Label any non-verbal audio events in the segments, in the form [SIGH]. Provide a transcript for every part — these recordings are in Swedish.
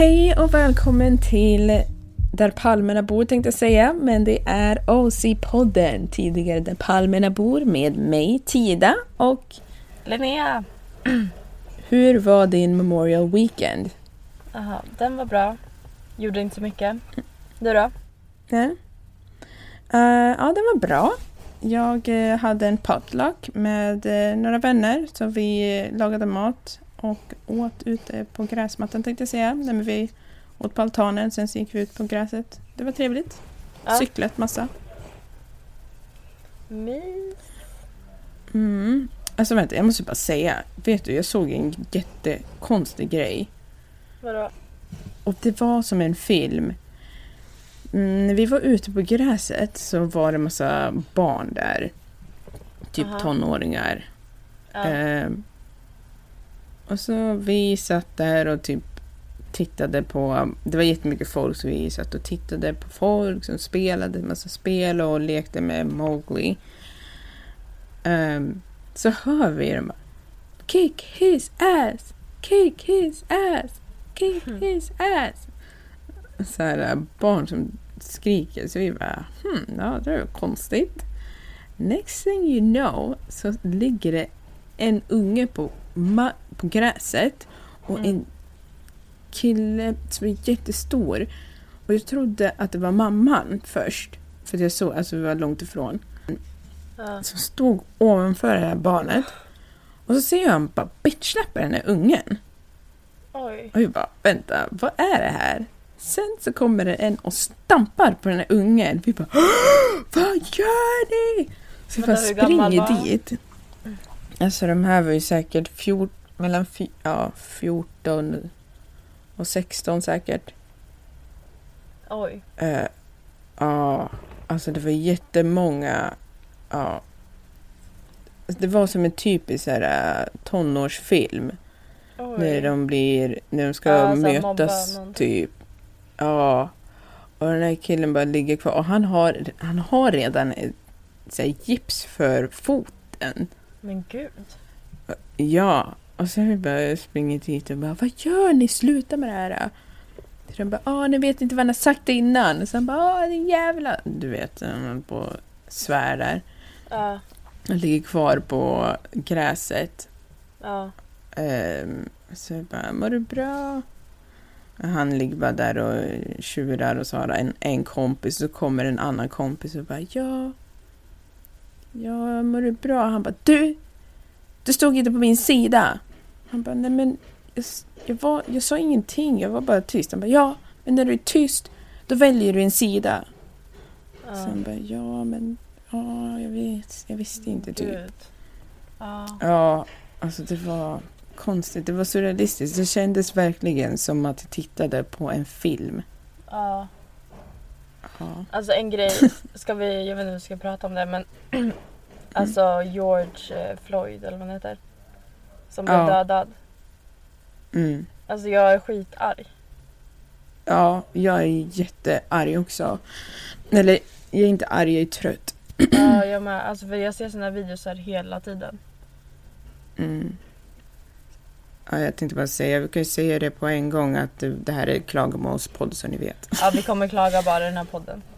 Hej och välkommen till Där Palmerna bor tänkte jag säga, men det är OC-podden, tidigare Där Palmerna bor med mig Tida och Linnea! hur var din Memorial Weekend? Aha, den var bra. Gjorde inte så mycket. Du då? Ja, Eh, ja den var bra. Jag eh, hade en potluck med eh, några vänner så vi eh, lagade mat och åt ute på gräsmattan tänkte jag säga. Nej, men vi åt på altanen, sen så gick vi ut på gräset. Det var trevligt. Ja. Cyklat massa. Mys. Mm. Alltså vänta, jag måste bara säga. Vet du, jag såg en jättekonstig grej. Vadå? Och det var som en film. Mm, när vi var ute på gräset så var det massa barn där. Typ Aha. tonåringar. Ja. Ehm, och så vi satt där och typ tittade på, det var jättemycket folk så vi satt och tittade på folk som spelade en massa spel och lekte med Mowgli. Ehm, så hör vi dem bara, Kick his ass! Kick his ass! Kick Hmm. his ass! Så här äh, barn som skriker så vi bara, hmm, ja det är konstigt. Next thing you know så ligger det en unge på, ma- på gräset och Mm. en kille som är jättestor. Och jag trodde att det var mamman först. För att jag såg, alltså vi var långt ifrån. ja. Som stod ovanför det här barnet. Och så ser jag han bara bitchsläppa den här ungen. Oj. Och jag bara, vänta, vad är det här? Sen så kommer det en och stampar på den här ungen. Vi bara, "Åh, vad gör ni? Så vi bara springer dit. Alltså de här var ju säkert fjort, mellan ja, 14 och 16 säkert. Oj. Eh, Ja, alltså det var jättemånga. Ja. Det var som en typisk så här, eh, tonårsfilm. Oj. När de blir, när de ska Ja, mötas typ. Ja. Och den här killen bara ligger kvar och han har, han har redan så här, gips för foten. Men gud. Ja. Och sen vi bara springer dit och bara Vad gör ni? Sluta med det här. Så de bara ah, ni vet inte vad han har sagt innan. Och sen bara ah, din jävla... Du vet, han på och svär där. Ja. Han ligger kvar på gräset. Ja. Ehm, så jag bara, mår du bra? Och Han ligger bara där och tjurar och så har en, en kompis. Så kommer en annan kompis och bara, ja. Ja, mår du bra? Han bara, du! Du stod inte på min sida. Han bara, nej men jag, jag, var, jag sa ingenting. Jag var bara tyst. Han bara, ja, men när du är tyst då väljer du en sida. Ja. han bara, ja men, ja, jag vet. Jag visste inte typ. Gud. Ja. Ja, alltså det var konstigt. Det var surrealistiskt. Det kändes verkligen som att jag tittade på en film. Ja. Ja. Alltså en grej, ska vi, jag vet inte om vi ska prata om det men [CLEARS THROAT] Alltså George eh, Floyd eller vad han heter. Som blev Ja. dödad. Mm. Alltså jag är skitarg. ja, jag är jättearg också. Eller, jag är inte arg, jag är trött. Ja, [CLEARS THROAT] jag med. Alltså för jag ser såna videos här hela tiden. Mm. Ja, jag tänkte bara säga, vi kan ju säga det på en gång att det, här är klagomålspodd så ni vet. Ja, vi kommer klaga bara i den här podden. [LAUGHS]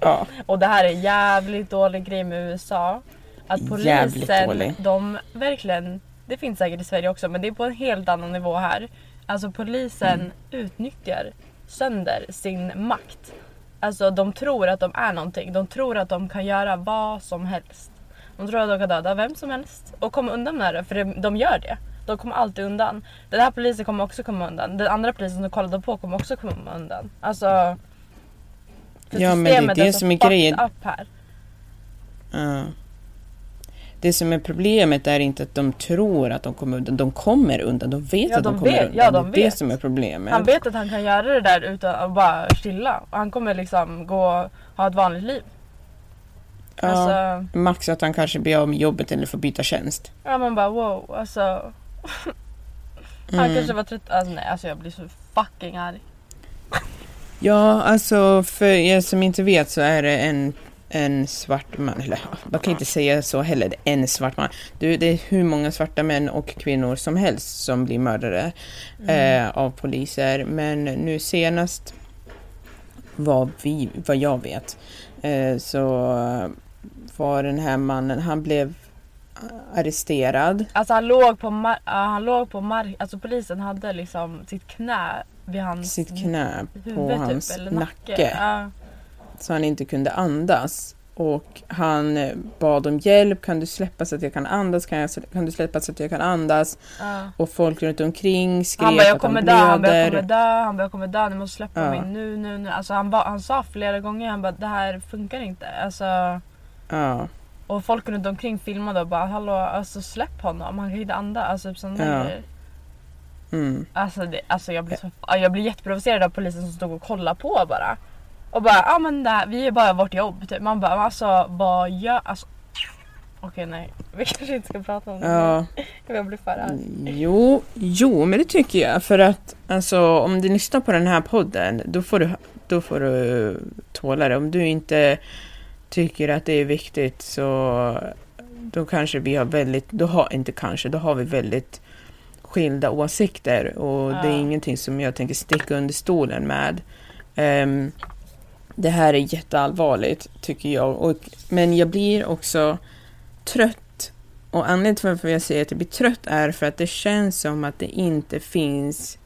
Ja. Och det här är jävligt dålig grej med USA. Att Jävligt polisen, dålig. de verkligen, det finns säkert i Sverige också men det är på en helt annan nivå här. Alltså polisen Mm. utnyttjar sönder sin makt. Alltså de tror att de är någonting. De tror att de kan göra vad som helst. De tror att de kan döda vem som helst och komma undan med det för de gör det. De kommer alltid undan. Den här polisen kommer också komma undan. Den andra polisen som kollade på kommer också komma undan. Alltså... för Ja, men det är det så som är grejen. Up här. Ja. Det som är problemet är inte att de tror att de kommer undan. De kommer undan. De vet Ja, att de, de kommer vet. undan. Ja, de det är det vet. som är problemet. Han vet att han kan göra det där utan att bara chilla. Och han kommer liksom gå ha ett vanligt liv. ja, Alltså, Max att han kanske blir av med jobbet eller får byta tjänst. ja man bara wow. Alltså, [LAUGHS] han Mm. kanske var trött. Alltså nej, alltså jag blir så fucking arg. Ja, alltså för er som inte vet så är det en en svart man, eller man kan inte säga så heller, en svart man. Du, det är hur många svarta män och kvinnor som helst som blir mördade eh, av poliser. Men nu senast, vad, vi, vad jag vet, eh, så var den här mannen, han blev arresterad. Alltså han låg på mar- han låg på mark, alltså polisen hade liksom sitt knä vid hans sitt knä på huvud hans typ, eller nacke. nacke. Ja. Så han inte kunde andas. Och han eh, bad om hjälp, kan du släppa så att jag kan andas, kan, jag, kan du släppa så att jag kan andas? Ja. Och folk runt omkring skrek Han bara jag att han kommer dö, han bara jag blöder. kommer dö, han bara jag kommer dö, ni måste släppa Ja. mig nu, nu, nu. Alltså han, ba, han sa flera gånger, han bara det här funkar inte. Alltså, Ja, och folk runt omkring filmade och bara hallå alltså släpp honom, han kan inte andas. Alltså typ sådana Ja. grejer. mm. Alltså, det, alltså jag, blir så, jag blir jätteprovocerad av polisen som stod och kollade på bara. Och bara ja men det här, vi är bara vårt jobb. Typ. Man bara alltså vad gör... Alltså, Okej nej, [LAUGHS] vi kanske inte ska prata om det. ja. [LAUGHS] Jag blir för arg. Jo, jo, men det tycker jag. För att alltså, om du lyssnar på den här podden, då får du, då får du tåla det. Om du inte tycker att det är viktigt så då kanske vi har väldigt, då har, inte kanske, då har vi väldigt skilda åsikter och det är Ja. ingenting som jag tänker sticka under stolen med. Ehm, det här är jätteallvarligt tycker jag, och, men jag blir också trött och anledningen till varför jag säger att jag blir trött är för att det känns som att det inte finns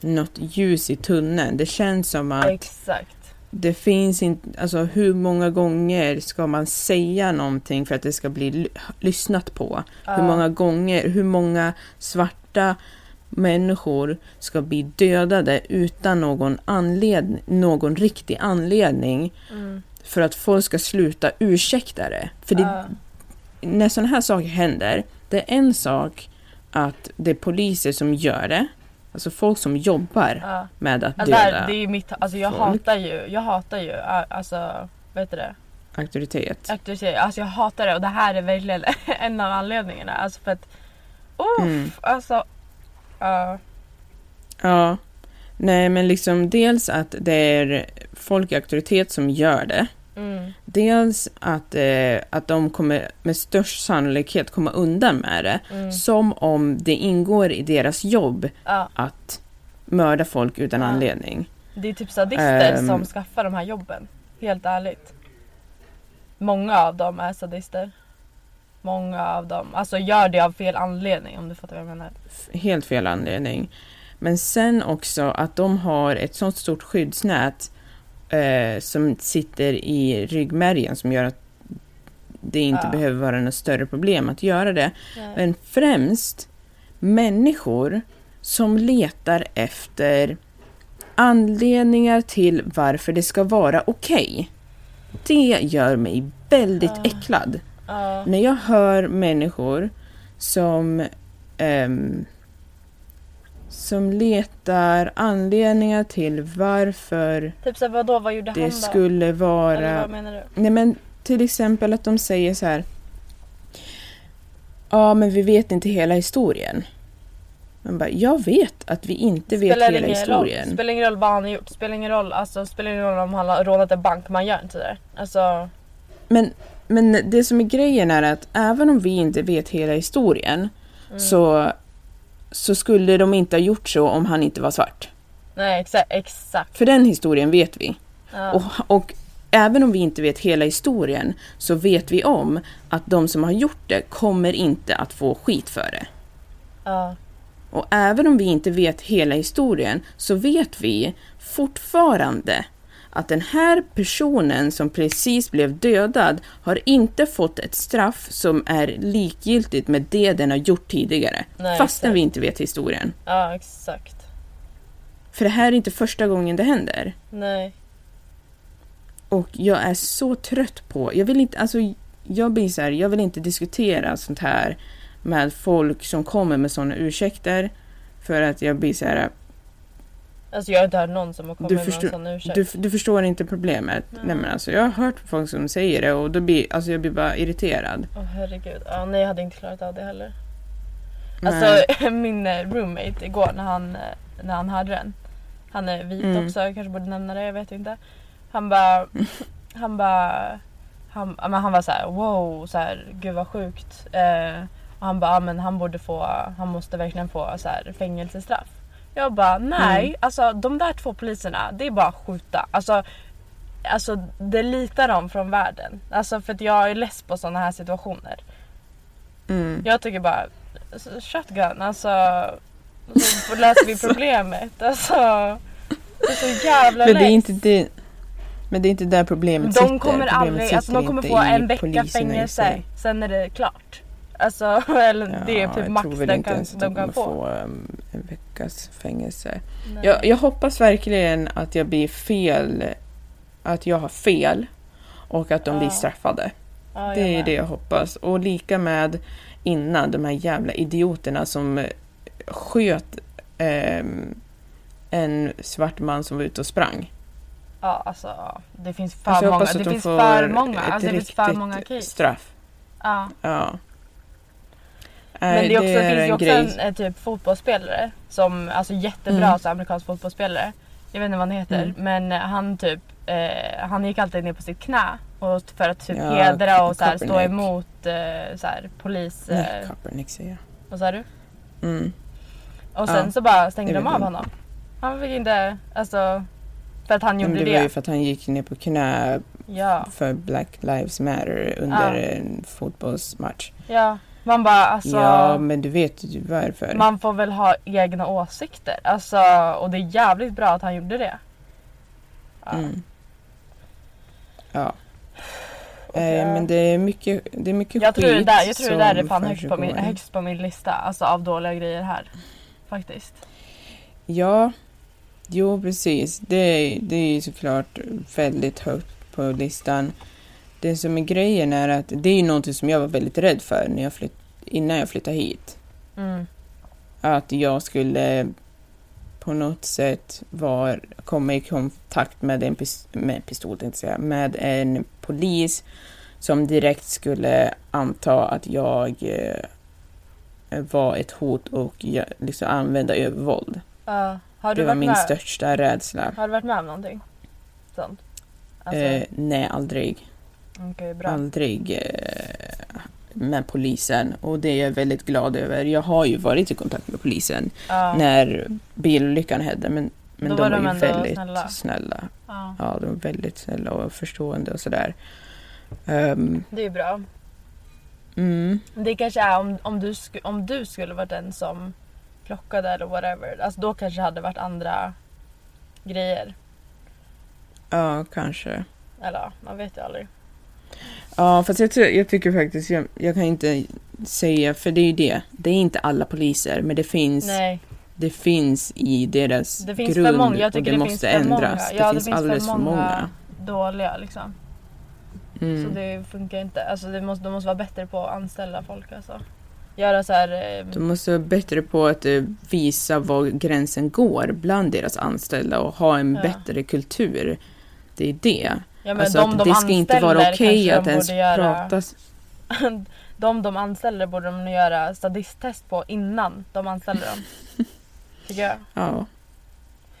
något ljus i tunneln. Det känns som att Exakt. det finns inte, alltså hur många gånger ska man säga någonting för att det ska bli ly- lyssnat på? Hur många gånger, hur många svarta människor ska bli dödade utan någon anledning, någon riktig anledning Mm. för att folk ska sluta ursäkta det? För det, Ja. när sådana här saker händer, det är en sak att det är poliser som gör det, alltså folk som jobbar Ja. med att Alltså, döda här, det är mitt, alltså jag folk. hatar ju, jag hatar ju, alltså vad heter det? auktoritet. Auktoritet. Alltså jag hatar det och det här är verkligen [LAUGHS] en av anledningarna. Alltså för att, uff, Mm. alltså. Ja. Ja, nej men liksom dels att det är folk i auktoritet som gör det. mm, Dels att, eh, att de kommer med störst sannolikhet komma undan med det. mm, Som om det ingår i deras jobb ja. att mörda folk utan Ja. anledning. Det är typ sadister Ehm. som skaffar de här jobben. Helt ärligt. Många av dem är sadister. Många av dem, alltså gör det av fel anledning om du fattar vad jag menar. Helt fel anledning. Men sen också att de har ett sånt stort skyddsnät eh, som sitter i ryggmärgen som gör att det inte Ja. behöver vara något större problem att göra det. Nej. Men främst människor som letar efter anledningar till varför det ska vara okej. Det gör mig väldigt Ja. äcklad. Ja. När jag hör människor som ehm, som letar anledningar till varför Typ såhär vadå, vad gjorde han det då? skulle Eller vara vad menar du? Nej men till exempel att de säger så här. Ja men vi vet inte hela historien. Man bara, jag vet att vi inte vet Spelar hela ingen historien. roll. Spelar ingen roll vad han har gjort. Spelar ingen roll, alltså, spelar ingen roll om han har rånat en bank. Man gör inte det. Alltså, Men, men det som är grejen är att även om vi inte vet hela historien mm. så, så skulle de inte ha gjort så om han inte var svart. Nej exakt. exakt. För den historien vet vi. Ja. Och, och även om vi inte vet hela historien så vet vi om att de som har gjort det kommer inte att få skit för det. ja. Och även om vi inte vet hela historien så vet vi fortfarande att den här personen som precis blev dödad har inte fått ett straff som är likgiltigt med det den har gjort tidigare. Nej, fastän exakt. vi inte vet historien. ja exakt. För det här är inte första gången det händer. Nej. Och jag är så trött på, jag vill inte, alltså jag blir så här, jag vill inte diskutera sånt här med folk som kommer med sådana ursäkter. För att jag blir så här, Alltså jag har inte hört någon som har kommit Du med förstår- en sån ursäkt. du, du förstår inte problemet. Ja. Nej men alltså jag har hört folk som säger det och då blir, alltså jag blir bara irriterad. Åh herregud. Ja, nej jag hade inte klarat av det heller. Nej. Alltså [LAUGHS] min eh, roommate igår när han, eh, när han hörde den. Han är vit Mm. också, jag kanske borde nämna det, jag vet inte. Han bara, [LAUGHS] han bara, han, men han var så här: wow, så här, gud vad sjukt. Eh, och han bara, men han borde få, han måste verkligen få så här, fängelsestraff. Jag bara, nej, Mm. alltså de där två poliserna, det är bara att skjuta. Alltså, alltså det litar de från världen. Alltså för att jag är less på sådana här situationer. Mm. Jag tycker bara, alltså, shotgun, alltså så löser vi problemet. Alltså, det är så jävla Men det är inte det. Men det är inte där problemet sitter. De kommer Problemet aldrig, alltså de sitter kommer få en vecka fängelse, sen är det klart. Alltså, [LAUGHS] eller det är typ max tror väl de inte kan, de kan kommer få. um, en veckas fängelse. Jag, jag hoppas verkligen att jag blir fel. Att jag har fel. Och att de blir Ja. straffade. Ja, Det är det jag hoppas. Och lika med innan, de här jävla idioterna som eh, sköt ehm, en svart man som var ute och sprang. Ja, alltså det finns för Alltså, många. Det de finns för många. Alltså, det finns för många case. straff. Ja. Ja. Men det, är också, det finns ju också grej. en eh, typ fotbollsspelare som alltså jättebra Mm. så amerikansk fotbollsspelare. Jag vet inte vad han heter Mm. men eh, han typ eh, han gick alltid ner på sitt knä och för att typ Ja, hedra och så här, stå emot eh, så här, polis. Eh, Nej, Kaepernick säger jag. vad sa du? Mm. Och sen Ja, så bara stängde de av honom. Han fick inte, alltså för att han gjorde det det. var ju för att han gick ner på knä Ja, för Black Lives Matter under en fotbollsmatch. ja. Man bara alltså. Ja, men du vet ju varför. Man får väl ha egna åsikter. Alltså, och det är jävligt bra att han gjorde det. Ja. Mm. Ja. Och, Eh, men det är mycket, det är mycket Jag tror det skit där, jag tror det där är fan högst på, min, högst på min lista. Alltså av dåliga grejer här. Faktiskt. Ja, jo precis. Det, det är ju såklart väldigt högt på listan. Det som är grejen är att det är ju någonting som jag var väldigt rädd för när jag flytt, innan jag flyttade hit. Mm. Att jag skulle på något sätt var, komma i kontakt med en pis, med pistol, säga, med en polis som direkt skulle anta att jag eh, var ett hot och jag, liksom använda övervåld. Du Det var min med, största rädsla. har du varit med om någonting? Sånt? Alltså, Eh, nej, aldrig. Okej bra. Aldrig eh, med polisen. Och det är jag väldigt glad över. Jag har ju varit i kontakt med polisen Ja. när bilolyckan hände. Men, men Då de var var, ju väldigt snälla. snälla. Ja. Ja, de var väldigt snälla och förstående och sådär. Ehm, Det är bra. mm, Det kanske är om, om, du, om du skulle vara den som plockade eller whatever. Alltså då kanske det hade varit andra grejer. ja, kanske. Eller man vet ju aldrig. Ja, fast jag, tror, jag tycker faktiskt, jag, jag kan inte säga, för det är ju det. Det är inte alla poliser, men det finns, Nej, det finns i deras det finns grund för många. Jag och tycker det, det, måste finns för ändras. många. Det Ja, finns alldeles för många. dåliga liksom. Mm. Så det funkar inte. Alltså det måste, de måste vara bättre på att anställa folk alltså. Göra så här. Eh, De måste vara bättre på att eh, visa var gränsen går bland deras anställda och ha en Ja. bättre kultur. Det är det. Ja, men Alltså de, att de det ska inte vara okej kanske att ens göra, prata... [LAUGHS] De de anställer borde de göra stadisttest på innan de anställer dem. [LAUGHS] Tycker jag. Ja.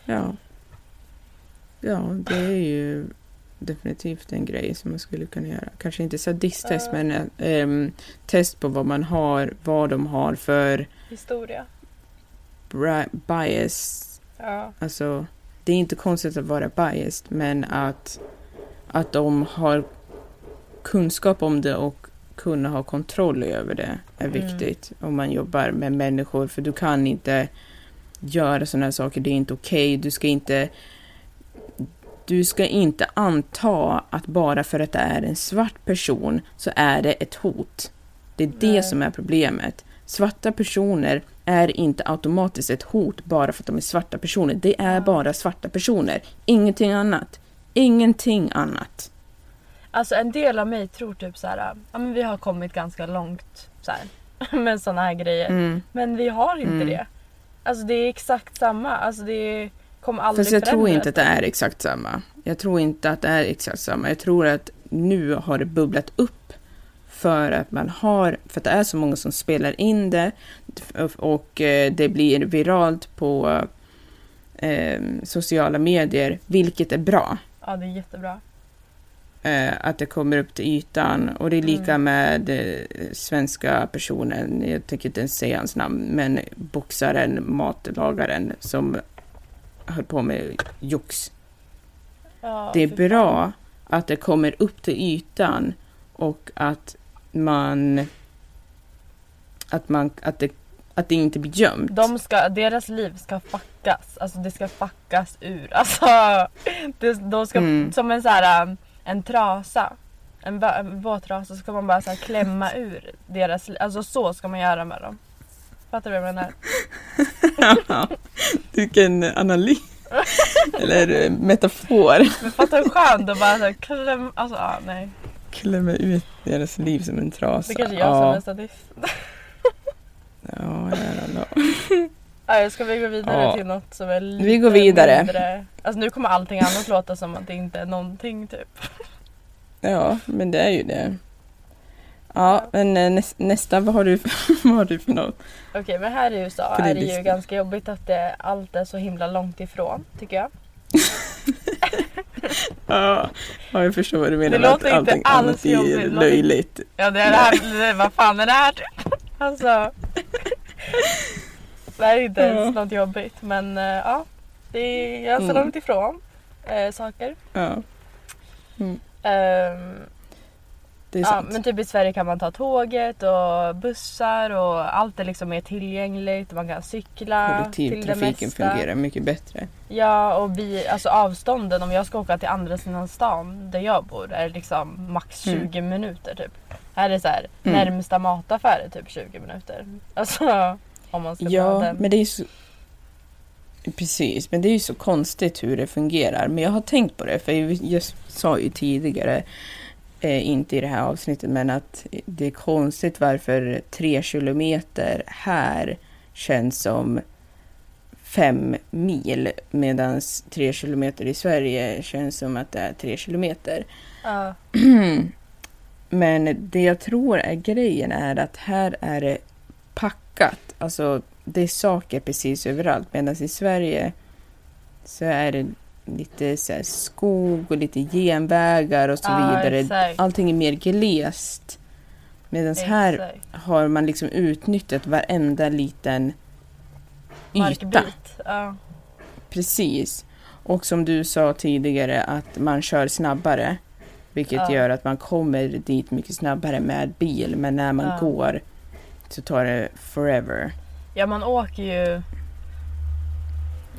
Ja. Ja, det är ju definitivt en grej som man skulle kunna göra. Kanske inte sadisttest, Ja. men ehm, test på vad man har, vad de har för Historia. bias. Ja. Alltså, det är inte konstigt att vara biased, men att, att de har kunskap om det och kunna ha kontroll över det är Mm. viktigt om man jobbar med människor. För du kan inte göra sådana här saker, det är inte okej. Du ska inte du ska inte anta att bara för att det är en svart person så är det ett hot. Det är det Nej. som är problemet. Svarta personer är inte automatiskt ett hot bara för att de är svarta personer. Det är bara svarta personer. Ingenting annat. Ingenting annat. Alltså en del av mig tror typ så här. Ja men vi har kommit ganska långt så här, [LAUGHS] med såna här grejer. Mm. Men vi har inte Mm. det. Alltså det är exakt samma. Alltså det kommer aldrig Fast jag tror förändras. inte att det är exakt samma. Jag tror inte att det är exakt samma. Jag tror att nu har det bubblat upp för att man har, för att det är så många som spelar in det och eh, det blir viralt på eh, sociala medier, vilket är bra. Ja det är jättebra. eh, att det kommer upp till ytan. Och det är lika Mm. med eh, svenska personen, jag tänker inte ens säga hans namn, men boxaren, matlagaren som höll på med jox. Ja, Det är bra att det kommer upp till ytan och att man... Att, man, att, det, att det inte blir gömt. De ska, deras liv ska fuckas. Alltså det ska fuckas ur. [LAUGHS] Alltså, det, de ska, Mm. som en så här, um, en trasa. En, en våt trasa så ska man bara så här klämma [LAUGHS] ur deras liv. Alltså så ska man göra med dem. Fattar du vad jag menar? [LAUGHS] Vilken analys. Eller eh, metafor. Men fatta hur skönt att bara så här kläm, alltså ah, nej. Klämma ut deras liv som en trasa. Det kanske jag som ja. är sadist. Ja, jävlar. [LAUGHS] Nej, ska vi gå vidare Ja. till något som är lite Vi går vidare. mindre... Alltså nu kommer allting annat låta som att det inte är någonting typ. [LAUGHS] Ja, men det är ju det. Ja, men eh, näs, nästa, vad har du, [LAUGHS] vad har du för något? Okej men här i USA är det ju ganska jobbigt att det, allt är så himla långt ifrån tycker jag. Ja, ja, jag förstår vad du menar Det låter inte allting alls jobbigt. Det låter- löjligt. Ja det är det här, vad fan är det här typ? Alltså. Det här är inte ens Ja. något jobbigt men eh, ja. Det är ganska Mm. långt ifrån eh, saker. Ja, Ehm, det är ja, sant. men typ i Sverige kan man ta tåget och bussar och allt är liksom mer tillgängligt. Man kan cykla till det Kollektivtrafiken mesta. fungerar mycket bättre. Ja och vi, alltså avstånden om jag ska åka till andra sidan stan där jag bor är liksom max Mm. 20 minuter typ. Här är så här, Mm. närmsta mataffär är typ 20 minuter. Alltså om man ska ta Ja, den. men det är så... Precis, men det är ju så konstigt hur det fungerar. Men jag har tänkt på det, för jag, sa ju tidigare, eh, inte i det här avsnittet, men att det är konstigt varför tre kilometer här känns som fem mil, medan tre kilometer i Sverige känns som att det är tre kilometer. Ja, [CLEARS THROAT] Men det jag tror är grejen är att här är det packat. Alltså det är saker precis överallt. Medan i Sverige så är det lite så skog och lite genvägar och så Ja, vidare. exakt. Allting är mer glest. Medan här har man liksom utnyttjat varenda liten yta. Markbit. Ja. Precis. Och som du sa tidigare att man kör snabbare. Vilket Ja. gör att man kommer dit mycket snabbare med bil. Men när man Ja. går så tar det forever. ja man åker ju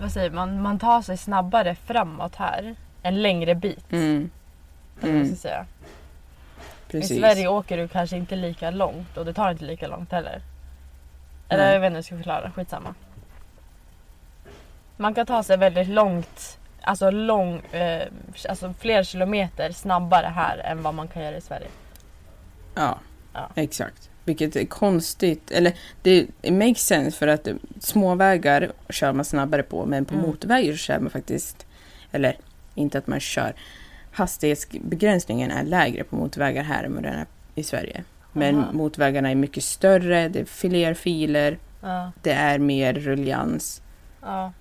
vad säger man, man tar sig snabbare framåt här. En längre bit. Mm, Mm. ska säga. precis. I Sverige åker du kanske inte lika långt och det tar inte lika långt heller. Eller Nej. jag vet inte hur jag ska förklara, skitsamma. Man kan ta sig väldigt långt, alltså, lång, eh, alltså fler kilometer snabbare här än vad man kan göra i Sverige. Ja, Ja. exakt. Vilket är konstigt. Eller det makes sense för att småvägar kör man snabbare på. Men på Mm. motorvägar så kör man faktiskt... Eller inte att man kör. Hastighetsbegränsningen är lägre på motorvägar här än vad den är i Sverige. Men Aha. motorvägarna är mycket större, det är fler filer, Ja, det är mer ruljans. ja.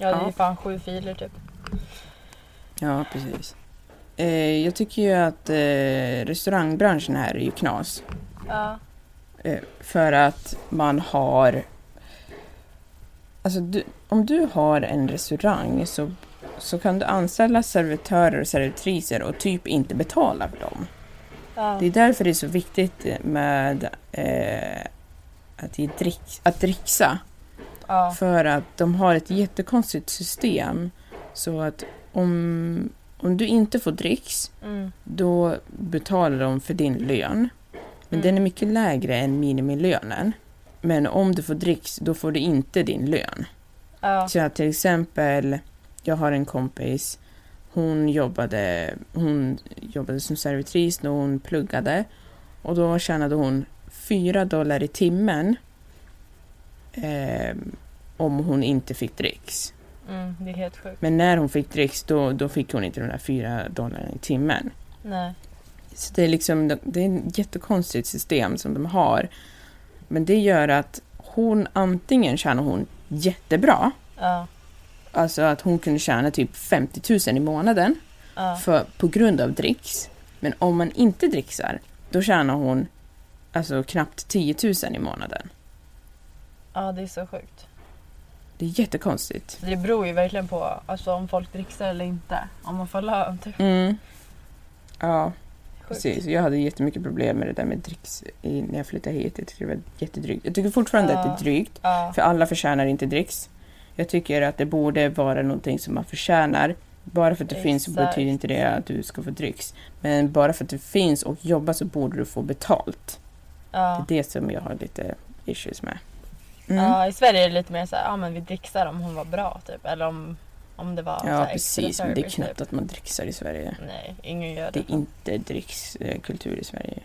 Ja, det är ju fan sju filer typ. Ja, precis. Eh, jag tycker ju att eh, restaurangbranschen här är ju knas. Ja, Eh, för att man har... Alltså, du, om du har en restaurang så, så kan du anställa servitörer och servitriser och typ inte betala för dem. ja. Det är därför det är så viktigt med eh, att, drick, att dricksa. Ja. För att de har ett jättekonstigt system. Så att om, om du inte får dricks, Mm. då betalar de för din lön. Men Mm. den är mycket lägre än minimilönen. Men om du får dricks, då får du inte din lön. ja. Så att till exempel, jag har en kompis, hon jobbade, hon jobbade som servitris när hon pluggade. Och då tjänade hon 4 dollar i timmen eh, om hon inte fick dricks. Mm, det är helt sjukt. Men när hon fick dricks, då, då fick hon inte de där 4 dollarna i timmen. Nej. Så det är liksom, det är ett jättekonstigt system som de har. Men det gör att hon antingen tjänar hon jättebra, Ja. alltså att hon kunde tjäna typ 50 000 i månaden. Ja. för, på grund av dricks. Men om man inte dricksar, då tjänar hon alltså knappt 10 000 i månaden. Ja, det är så sjukt. Det är jättekonstigt. Det beror ju verkligen på alltså, om folk dricksar eller inte. Om man får lön typ. Mm. Ja, Sjukt. precis. Jag hade jättemycket problem med det där med dricks i, när jag flyttade hit. Jag tycker det var jättedrygt. Jag tycker fortfarande att det Ja. är drygt, Ja. för alla förtjänar inte dricks. Jag tycker att det borde vara någonting som man förtjänar. Bara för att det finns så Exakt. betyder inte det att du ska få dricks. Men bara för att det finns och jobbar så borde du få betalt. Ja. Det är det som jag har lite issues med. Mm. ja, i Sverige är det lite mer så här, ja men vi dricksar om hon var bra typ. Eller om, om det var Ja, precis. Men det är service, knappt typ. att man dricksar i Sverige. Nej, ingen gör Det det. är inte drickskultur i Sverige.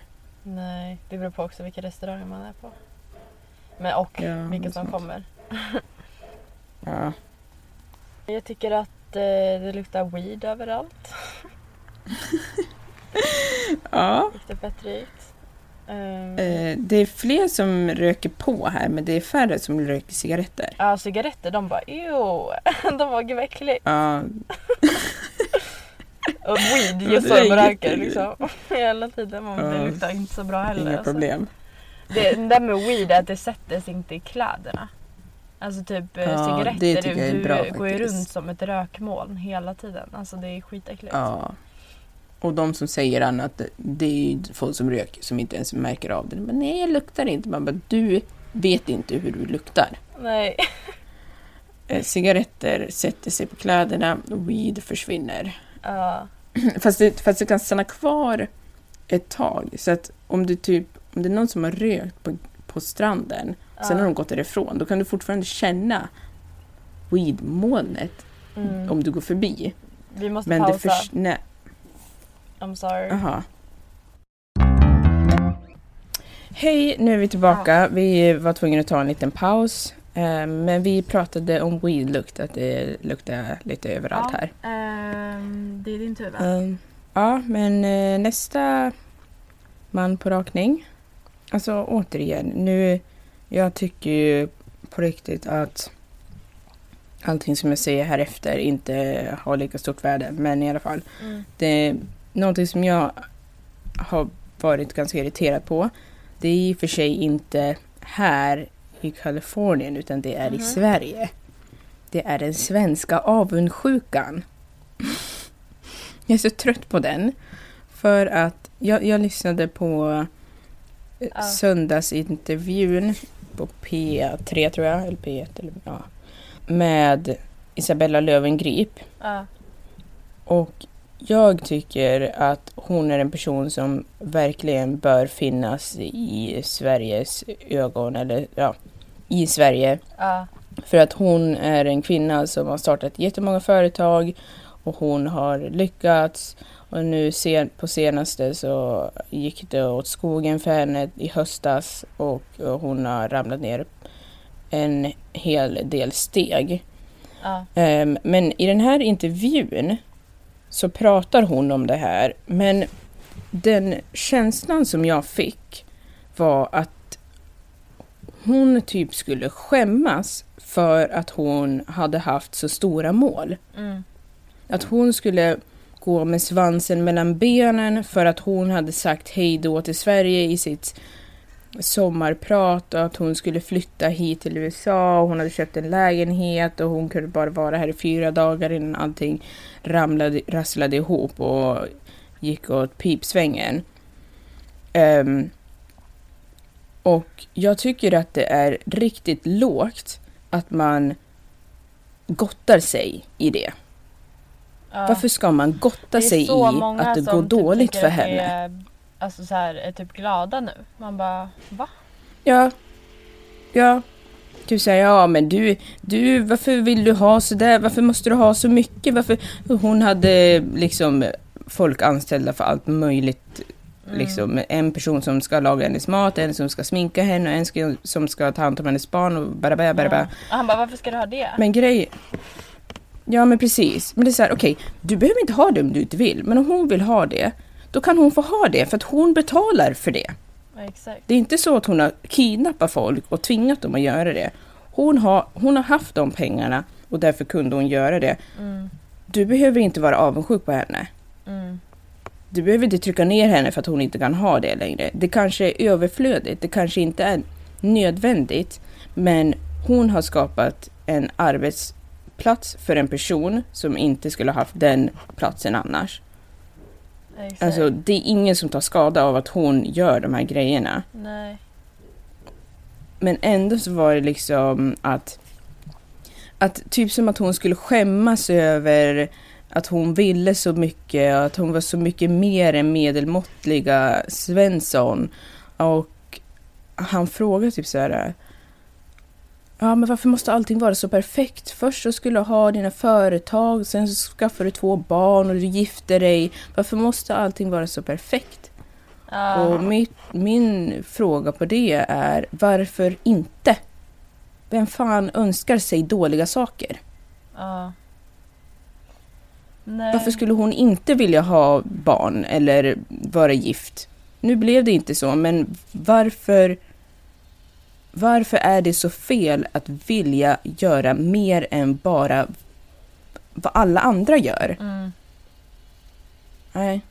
Nej, det beror på också vilka restauranger man är på. Men och Ja, det vilka som kommer. Ja. Jag tycker att eh, det luktar weed överallt. [LAUGHS] ja. Riktigt fettrikt. Um, Eh, det är fler som röker på här, men det är färre som röker cigaretter. Ja, cigaretter de bara ew. [LAUGHS] De var gud vad äckligt. Ja, [LAUGHS] Och weed just de röker liksom. [LAUGHS] Hela tiden. Men Ja. Det luktar inte så bra heller. inga alltså. problem. Det, det där med weed är att det sätter sig inte i kläderna. Alltså typ eh, Ja, cigaretter, det är du bra går ju runt som ett rökmoln hela tiden. Alltså det är skitäckligt. Ja. Och de som säger annat, det är ju folk som röker som inte ens märker av det. Men nej, jag luktar inte. Man bara, du vet inte hur du luktar. Nej. Eh, cigaretter sätter sig på kläderna och weed försvinner. Ja. [CLEARS THROAT] Fast det, fast det kan stanna kvar ett tag. Så att om du typ, om det är någon som har rökt på, på stranden, sen Ja. har de gått därifrån, då kan du fortfarande känna weedmolnet Mm. om du går förbi. Vi måste Men det pausa. förs... Nej, I'm sorry. aha. Hej, nu är vi tillbaka. Vi var tvungna att ta en liten paus. eh, Men vi pratade om weedlukt, att det luktar lite överallt Ja. här. Ehm, det är din tur va? Um, ja, men eh, nästa man på rakning. Alltså återigen, nu... Jag tycker ju på riktigt att allting som jag säger här efter inte har lika stort värde. Men i alla fall, Mm. det någonting som jag har varit ganska irriterad på. Det är i och för sig inte här i Kalifornien utan det är i Mhm. Sverige. Det är den svenska avundsjukan. Jag är så trött på den. För att jag, jag lyssnade på eh, Ja. söndagsintervjun på P3 tror jag, eller P1 eller ja. Med Isabella Löwengrip. Ja. Och jag tycker att hon är en person som verkligen bör finnas i Sveriges ögon, eller ja, i Sverige. Ja. För att hon är en kvinna som har startat jättemånga företag och hon har lyckats. Och nu sen, på senaste så gick det åt skogen för henne i höstas och, och hon har ramlat ner en hel del steg. Ja. Ehm, men i den här intervjun så pratar hon om det här. Men den känslan som jag fick var att hon typ skulle skämmas för att hon hade haft så stora mål. Mm. Att hon skulle gå med svansen mellan benen för att hon hade sagt hej då till Sverige i sitt sommarprat och att hon skulle flytta hit till USA och hon hade köpt en lägenhet och hon kunde bara vara här i fyra dagar innan allting ramlade, rasslade ihop och gick åt pipsvängen. Ehm, och jag tycker att det är riktigt lågt att man gottar sig i det. Ja. Varför ska man gotta sig i att det går typ dåligt för henne? Alltså så här, är typ glada nu. Man bara, va? Ja. Ja. Du säger ja men du, du, varför vill du ha så där? Varför måste du ha så mycket? Varför? Hon hade liksom folk anställda för allt möjligt. Mm. Liksom en person som ska laga hennes mat, en som ska sminka henne, en ska, som ska ta hand om hennes barn och bara, bara, bara, bara. Och han bara, varför ska du ha det? Men grej... Ja men precis. Men det är så här, okej, du behöver inte ha det om du inte vill. Men om hon vill ha det, då kan hon få ha det för att hon betalar för det. Ja. Det är inte så att hon har kidnappat folk och tvingat dem att göra det. Hon har, hon har haft de pengarna och därför kunde hon göra det. Mm. Du behöver inte vara avundsjuk på henne. Mm. Du behöver inte trycka ner henne för att hon inte kan ha det längre. Det kanske är överflödigt, det kanske inte är nödvändigt, men hon har skapat en arbetsplats för en person som inte skulle ha haft den platsen annars. Exakt. Alltså, det är ingen som tar skada av att hon gör de här grejerna. Nej. Men ändå så var det liksom att, att typ som att hon skulle skämmas över att hon ville så mycket, att hon var så mycket mer än medelmåttliga Svensson. Och han frågade typ så här. Ja, men varför måste allting vara så perfekt? Först så skulle du ha dina företag, sen så skaffar du två barn och du gifter dig. Varför måste allting vara så perfekt? Ja. Och mitt, min fråga på det är varför inte? Vem fan önskar sig dåliga saker? Nej. Varför skulle hon inte vilja ha barn eller vara gift? Nu blev det inte så, men varför varför är det så fel att vilja göra mer än bara vad alla andra gör? Mm. Nej.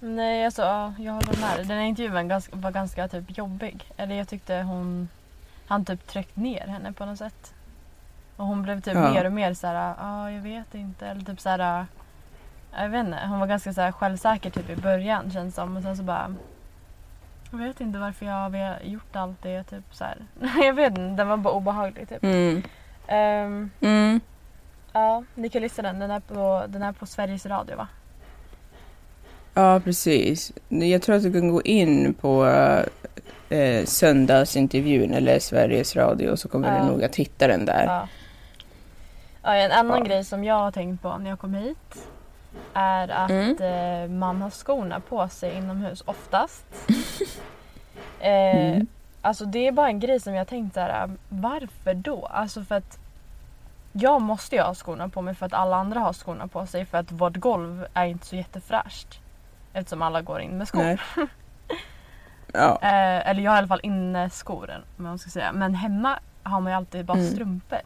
Nej, alltså ja, jag håller med dig. Den här intervjun ganska, var ganska typ jobbig. Eller jag tyckte hon... Han typ tryckte ner henne på något sätt. Och hon blev typ Ja. mer och mer så här, ja ah, jag vet inte. Eller typ så här, jag vet inte. Hon var ganska så här självsäker typ i början känns som. Och sen så bara... Jag vet inte varför jag har gjort allt det. Typ så här. [LAUGHS] jag vet inte, den var bara obehaglig typ. Mm. Ehm, Mm. ja, ni kan lyssna den. Den är på, den är på Sveriges Radio va? Ja, precis. Jag tror att du kan gå in på eh, söndagsintervjun eller Sveriges Radio så kommer Ja. du nog att hitta den där. Ja. Ja, en annan Ja. grej som jag har tänkt på när jag kom hit är att Mm. eh, man har skorna på sig inomhus oftast. [LAUGHS] [LAUGHS] eh, Mm. Alltså det är bara en grej som jag tänkt så här, varför då? Alltså för att jag måste ju ha skorna på mig för att alla andra har skorna på sig för att vårt golv är inte så jättefräscht. Eftersom alla går in med skor. [LAUGHS] Ja. Eh, eller jag har i alla fall inneskor om man ska säga. Men hemma har man ju alltid bara Mm. strumpor.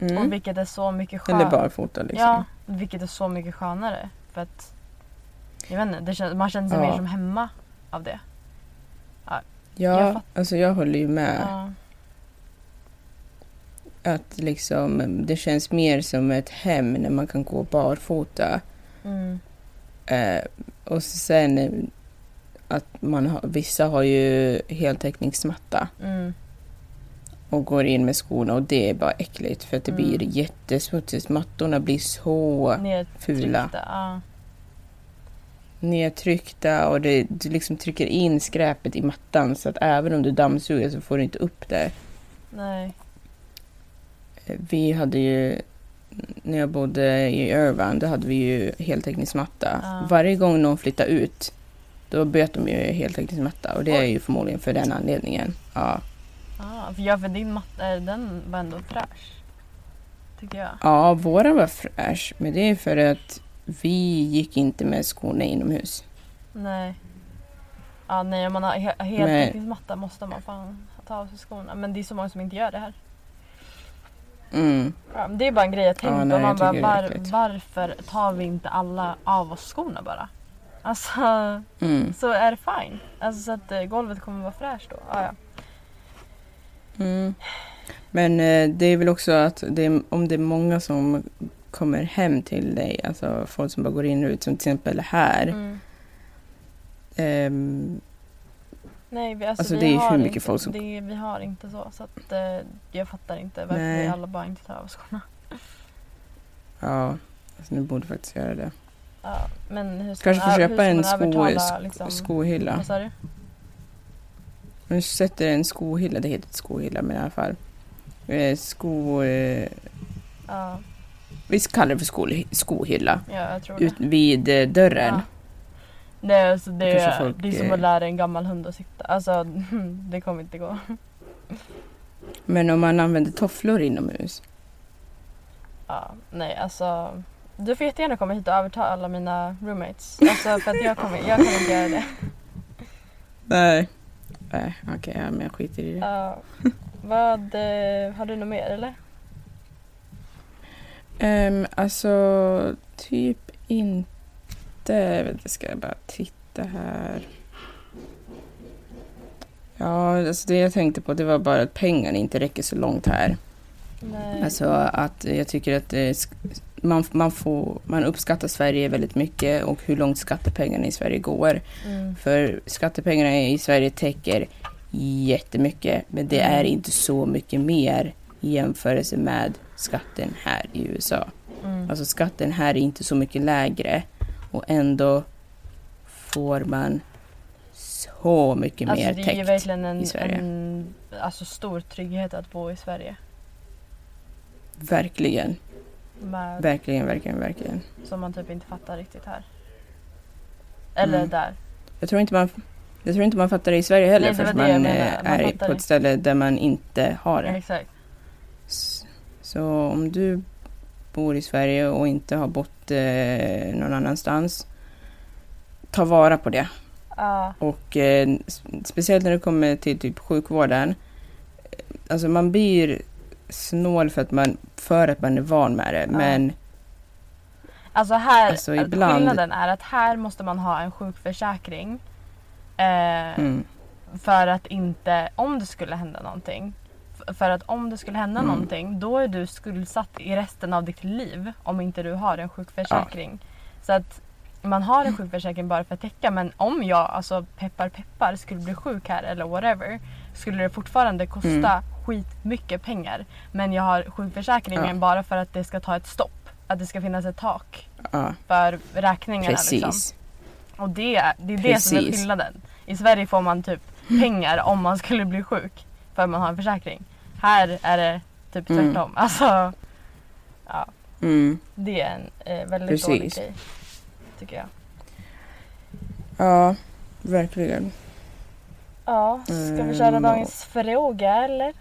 Mm. Och vilket är så mycket skönare. Eller barfota liksom. Ja, vilket är så mycket skönare. För att, jag vet inte, känns, man känner sig Ja. mer som hemma av det. jag Ja, fatt- alltså jag håller ju med. Ja. Att liksom, det känns mer som ett hem när man kan gå barfota. Mm. Eh, och sen att man har, vissa har ju heltäckningsmatta Mm. och går in med skorna och det är bara äckligt för att det Mm. blir jättesmutsigt. Mattorna blir så. Fula. Ja. Nedtryckta och det, du liksom trycker in skräpet i mattan så att även om du dammsuger så får du inte upp det. Nej. Eh, Vi hade ju, när jag bodde i Irvine, då hade vi ju heltäckningsmatta. Ja. Varje gång någon flyttade ut, då bytte de ju heltäckningsmatta och det är Oj. ju förmodligen för den anledningen. Ja, Ah, för jag för din matta, eh, den var ändå fräsch. Tycker jag. ja våran var fräsch, men det är för att vi gick inte med skorna inomhus. Nej. Ja, nej, om man har he- heltäckningsmatta måste man fan ta av sig skorna. Men det är så många som inte gör det här. Mm. Ja, det är bara en grej jag tänkt Ja, nej, Man bara, var, varför tar vi inte alla av oss skorna bara? Alltså, Mm. så är det fine. Alltså så att eh, golvet kommer vara fräscht då. Ah, ja. Mm. Men eh, det är väl också att det är, om det är många som kommer hem till dig, alltså folk som bara går in och ut, som till exempel här. Mm. ehm, Nej, vi, alltså, Alltså, vi det är hur mycket inte, folk som- det, Vi har inte så. Så att, eh, jag fattar inte varför Nej. vi alla bara inte tar av skorna. [LAUGHS] ja, alltså, ni borde faktiskt göra det. Ja, men hur ska Kanske man, få köpa en sko, man övertala, liksom, skohylla. Vad sa du? Nu sätter en skohylla, det heter skohylla men i alla fall. Eh, sko... Eh, Ja, vi kallar det för sko, skohylla. ja, jag tror det. Ut vid eh, dörren. Ja. Nej, alltså det, Kanske är, folk, det är som eh, att lära en gammal hund att sitta. Alltså, [LAUGHS] det kommer inte gå. Men om man använder tofflor inomhus. Ja, nej, alltså. Du får jättegärna komma hit och övertala alla mina roommates. [LAUGHS] Alltså för att jag kommer, jag kommer inte göra det. Nej. Nej, okej, ja, men jag skiter i det. Ja, vad, eh, har du något mer eller? Ehm, alltså, typ inte... Jag ska bara titta här. Ja, alltså det jag tänkte på det var bara att pengarna inte räcker så långt här. Nej. Alltså att jag tycker att det, sk- man, man, får, man uppskattar Sverige väldigt mycket och hur långt skattepengarna i Sverige går. Mm. För skattepengarna i Sverige täcker jättemycket, men det är inte så mycket mer i jämförelse med skatten här i USA. Mm. Alltså skatten här är inte så mycket lägre och ändå får man så mycket Alltså mer det är ju täckt. verkligen en, i Sverige. en alltså, stor trygghet att bo i Sverige. Verkligen, Med, verkligen, verkligen, verkligen. som man typ inte fattar riktigt här. Eller Mm. där. Jag tror inte man, jag tror inte man fattar det i Sverige heller Nej, det förrän det man, eh, Man är på det. ett ställe där man inte har det. Exakt. Så om du bor i Sverige och inte har bott eh, någon annanstans, ta vara på det. Ja. Och eh, speciellt när det kommer till typ sjukvården. eh, Alltså man blir snål för att man, för att man är van med det. Men Alltså här, Alltså, ibland- skillnaden är att här måste man ha en sjukförsäkring. Eh, mm, För att inte, om det skulle hända någonting. För att om det skulle hända Mm. någonting då är du skuldsatt i resten av ditt liv om inte du har en sjukförsäkring. Så att man har en sjukförsäkring bara för att täcka men om jag, alltså peppar peppar, skulle bli sjuk här eller whatever skulle det fortfarande kosta Mm. skitmycket pengar. Men jag har sjukförsäkringen Ja. bara för att det ska ta ett stopp. Att det ska finnas ett tak ja, för räkningarna. Liksom. precis. Och det, är- det är det som är Precis. skillnaden. I Sverige får man typ pengar om man skulle bli sjuk för man har en försäkring. Här är det typ Mm. tvärtom. Alltså, ja, Mm, det är en eh, väldigt Precis. dålig grej. Tycker jag. ja, verkligen. Ja, ska vi Mm, köra och- dagens fråga eller?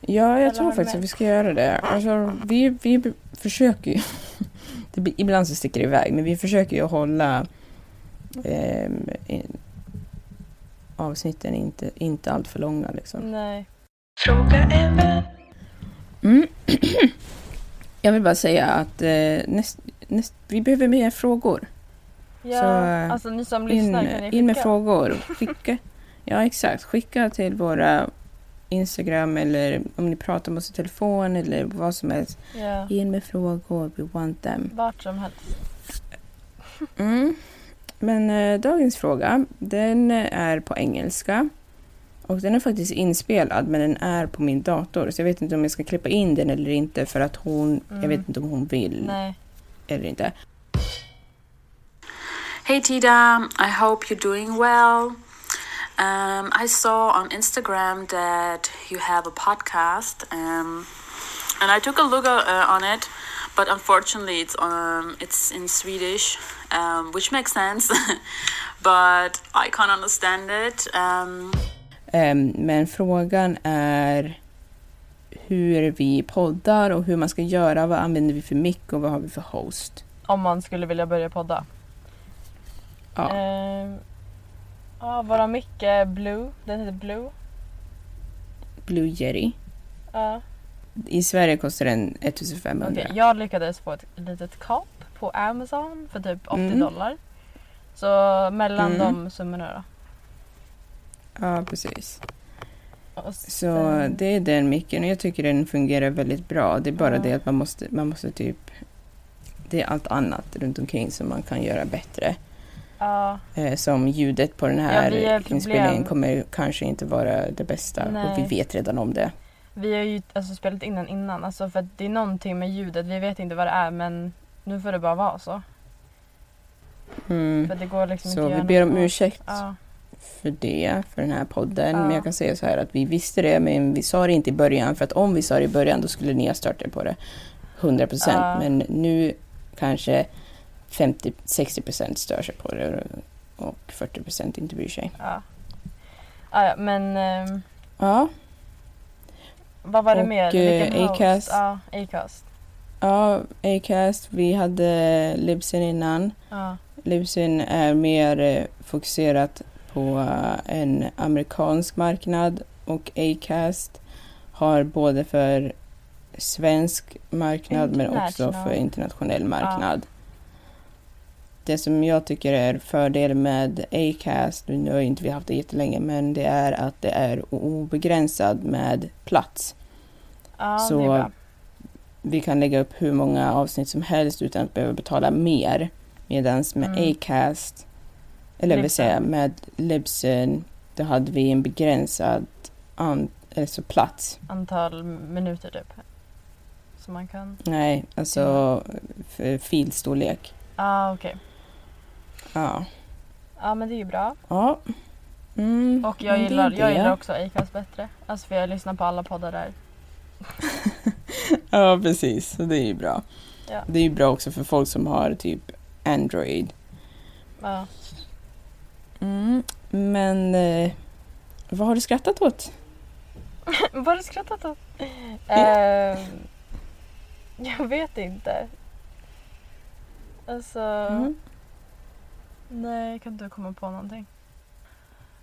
Ja, Eller jag har tror faktiskt med? att vi ska göra det. Alltså, vi, vi försöker ju. [LAUGHS] Det ibland så sticker det iväg, men vi försöker ju hålla ehm, in, avsnitten inte, inte allt för långa. Liksom. Nej. Fråga även. Mm. [CLEARS THROAT] Jag vill bara säga att eh, näst, näst, vi behöver mer frågor. Ja, Så, alltså ni som In, lyssnar kan ni in med skicka? frågor. [LAUGHS] Skicka. Ja, exakt. Skicka till våra Instagram eller om ni pratar med oss i telefon eller vad som helst. Ja, In med frågor, we want them. vart som helst. Mm. Men eh, dagens fråga, den är på engelska. Och den är faktiskt inspelad, men den är på min dator. Så jag vet inte om jag ska klippa in den eller inte för att hon, jag Mm. vet inte om hon vill Nej. eller inte. Hey Tita, I hope you're doing well. Um, I saw on Instagram that you have a podcast, um, and I took a look uh, on it, but unfortunately it's um, it's in Swedish, um, which makes sense, [LAUGHS] but I can't understand it. Ehm, men frågan är hur vi poddar och hur man ska göra. Vad använder vi för mick och vad har vi för host? Om man skulle vilja börja podda. Ja, Ehm, ja, våra mick är Blue. Den heter Blue. Blue Yeti. Ja. I Sverige kostar den 1500. Okej, jag lyckades få ett litet kap på Amazon för typ 80 Mm. dollar. Så mellan Mm. de summorna då. Ja, precis. Och Så det är den micken och jag tycker den fungerar väldigt bra. Det är bara Ja. det att man måste, man måste typ... Det är allt annat runt omkring som man kan göra bättre. Ja, Eh, som ljudet på den Ja, här problem- inspelningen kommer kanske inte vara det bästa. Och Nej. vi vet redan om det. vi har ju alltså spelat in den innan. Alltså för att det är någonting med ljudet. Vi vet inte vad det är men nu får det bara vara så. Mm. För det går liksom Så vi ber om ursäkt Ja, för det, för den här podden. Ja. Men jag kan säga så här att vi visste det, men vi sa det inte i början. För att om vi sa det i början, då skulle ni ha startat på det 100 procent. Ja. Men nu kanske 50-60 procent stör sig på det och 40 procent inte bryr sig. ja. Ja, men ehm, Ja, vad var det Och, mer? eh, Vilken? Acast. Ja, Acast. ja Acast, vi hade Libsyn innan. Ja, Libsyn är mer eh, fokuserat på eh, en amerikansk marknad och Acast har både för svensk marknad men också för internationell marknad. det som jag tycker är fördel med Acast, nu har inte vi haft det jättelänge, men det är att det är obegränsad med plats. Ja, Så-. Vi kan lägga upp hur många avsnitt som helst utan att behöva betala mer. Medan med Mm. Acast, eller vill säga med Libsyn, då hade vi en begränsad an, alltså plats. Antal minuter typ. Så man kan... Nej, alltså filstorlek. Ja, okej. Ja. Ja, men det är ju bra. ja. Mm, Och jag gillar, jag gillar också Acast bättre. Alltså för jag lyssnar på alla poddar där. [LAUGHS] Ja, precis. Så det är ju bra. Ja. Det är ju bra också för folk som har typ Android. Ja. Mm. Men eh, vad har du skrattat åt? [LAUGHS] Vad har du skrattat åt? [LAUGHS] Ehm, jag vet inte. Alltså, Mm. nej jag kan inte komma på någonting.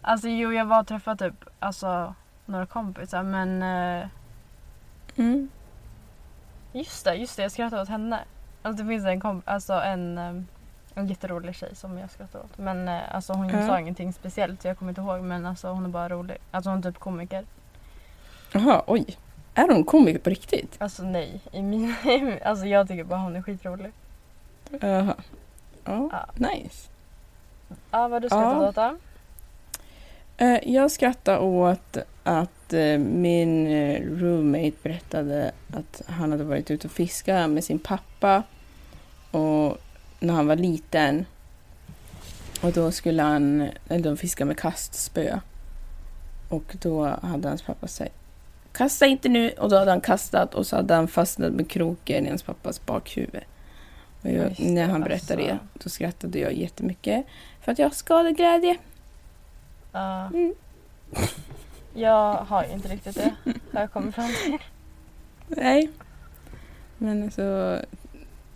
Alltså jo, jag var och träffade typ alltså, några kompisar men eh, Mm. just det, just det, jag skrattade åt henne. Alltså det finns en, komp- alltså, en, eh, en jätterolig tjej som jag skrattar åt. Men eh, alltså hon Ja. sa ingenting speciellt så jag kommer inte ihåg men alltså hon är bara rolig. Alltså hon är typ komiker. Jaha, oj. Är hon komiker på riktigt? Alltså nej, i min, [LAUGHS] alltså jag tycker bara hon är skitrolig. Jaha. Ja, Ja. nice. Ja, vad har du skrattat Ja. åt då? Eh, jag skrattar åt att eh, min eh, roommate berättade att han hade varit ute och fiskat med sin pappa och när han var liten. Och då skulle han, de fiska med kastspö. Och då hade hans pappa sagt Kasta inte nu! Och då hade han kastat och så hade han fastnat med kroken i hans pappas bakhuvud. Och jag, Just när han berättade alltså. det, då skrattade jag jättemycket. För att jag har skadeglädje. Ja. Mm. [LAUGHS] Jag har ju inte riktigt det. Har jag kommit fram till. Nej. Men alltså,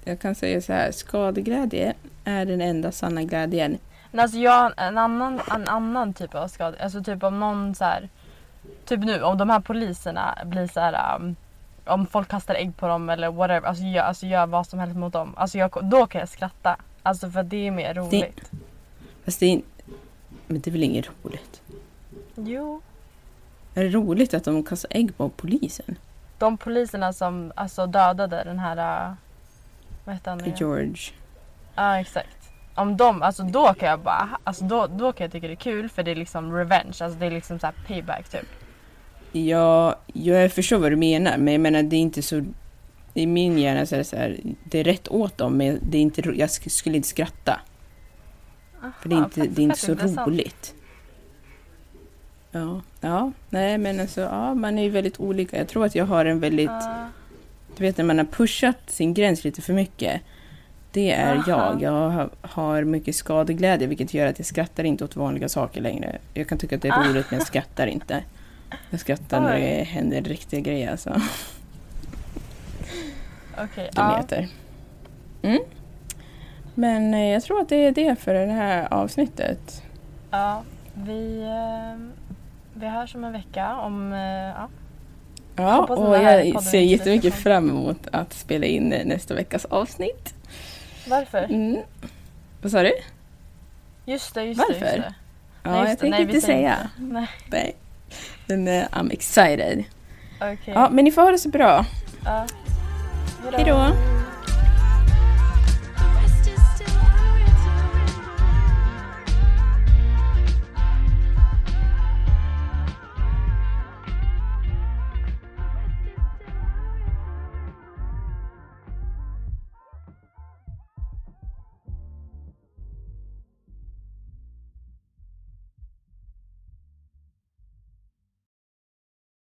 jag kan säga så här, skadeglädje är den enda sanna glädjen. Men alltså jag har en annan, en annan typ av skada. Alltså typ om någon så här. Typ nu om de här poliserna blir så här. Um, om folk kastar ägg på dem eller whatever. Alltså gör, alltså gör vad som helst mot dem. Alltså jag, då kan jag skratta. Alltså för det är mer roligt. Fast det är, men det är väl inget roligt? Jo. Är det roligt att de kastar ägg på polisen? De poliserna som alltså dödade den här. Uh, vad heter han nu? George. Ja exakt. Om de, alltså då kan jag bara, alltså då, då kan jag tycka det är kul för det är liksom revenge, alltså det är liksom så här payback typ. Ja, jag förstår vad du menar, men jag menar det är inte så... I min hjärna så är det så här, det är rätt åt dem, men det är inte, jag sk- skulle inte skratta. För det är Aha, inte, det är inte så intressant. roligt. Ja, ja, nej men alltså, ja, man är ju väldigt olika. Jag tror att jag har en väldigt, Ja. Du vet när man har pushat sin gräns lite för mycket. Det är Aha. jag. Jag har, mycket skadeglädje vilket gör att jag skrattar inte åt vanliga saker längre. Jag kan tycka att det är Ah. roligt men jag skrattar inte. Jag skrattar när Oj. det händer riktiga grejer alltså. [LAUGHS] Okej, ja. Dumheter. Mm. Men eh, jag tror att det är det för det här avsnittet. ja. Vi, eh, vi hörs om en vecka om, eh, ja. Ja, och jag ser jättemycket fram emot att spela in eh, nästa veckas avsnitt. Varför? Mm. Vad sa du? Just det, just det. Varför? det. Ja, Nej, jag tänker inte säga. inte. Nej. Men eh, I'm excited. okej. Ja, men ni får ha det så bra. Ja. Hej då!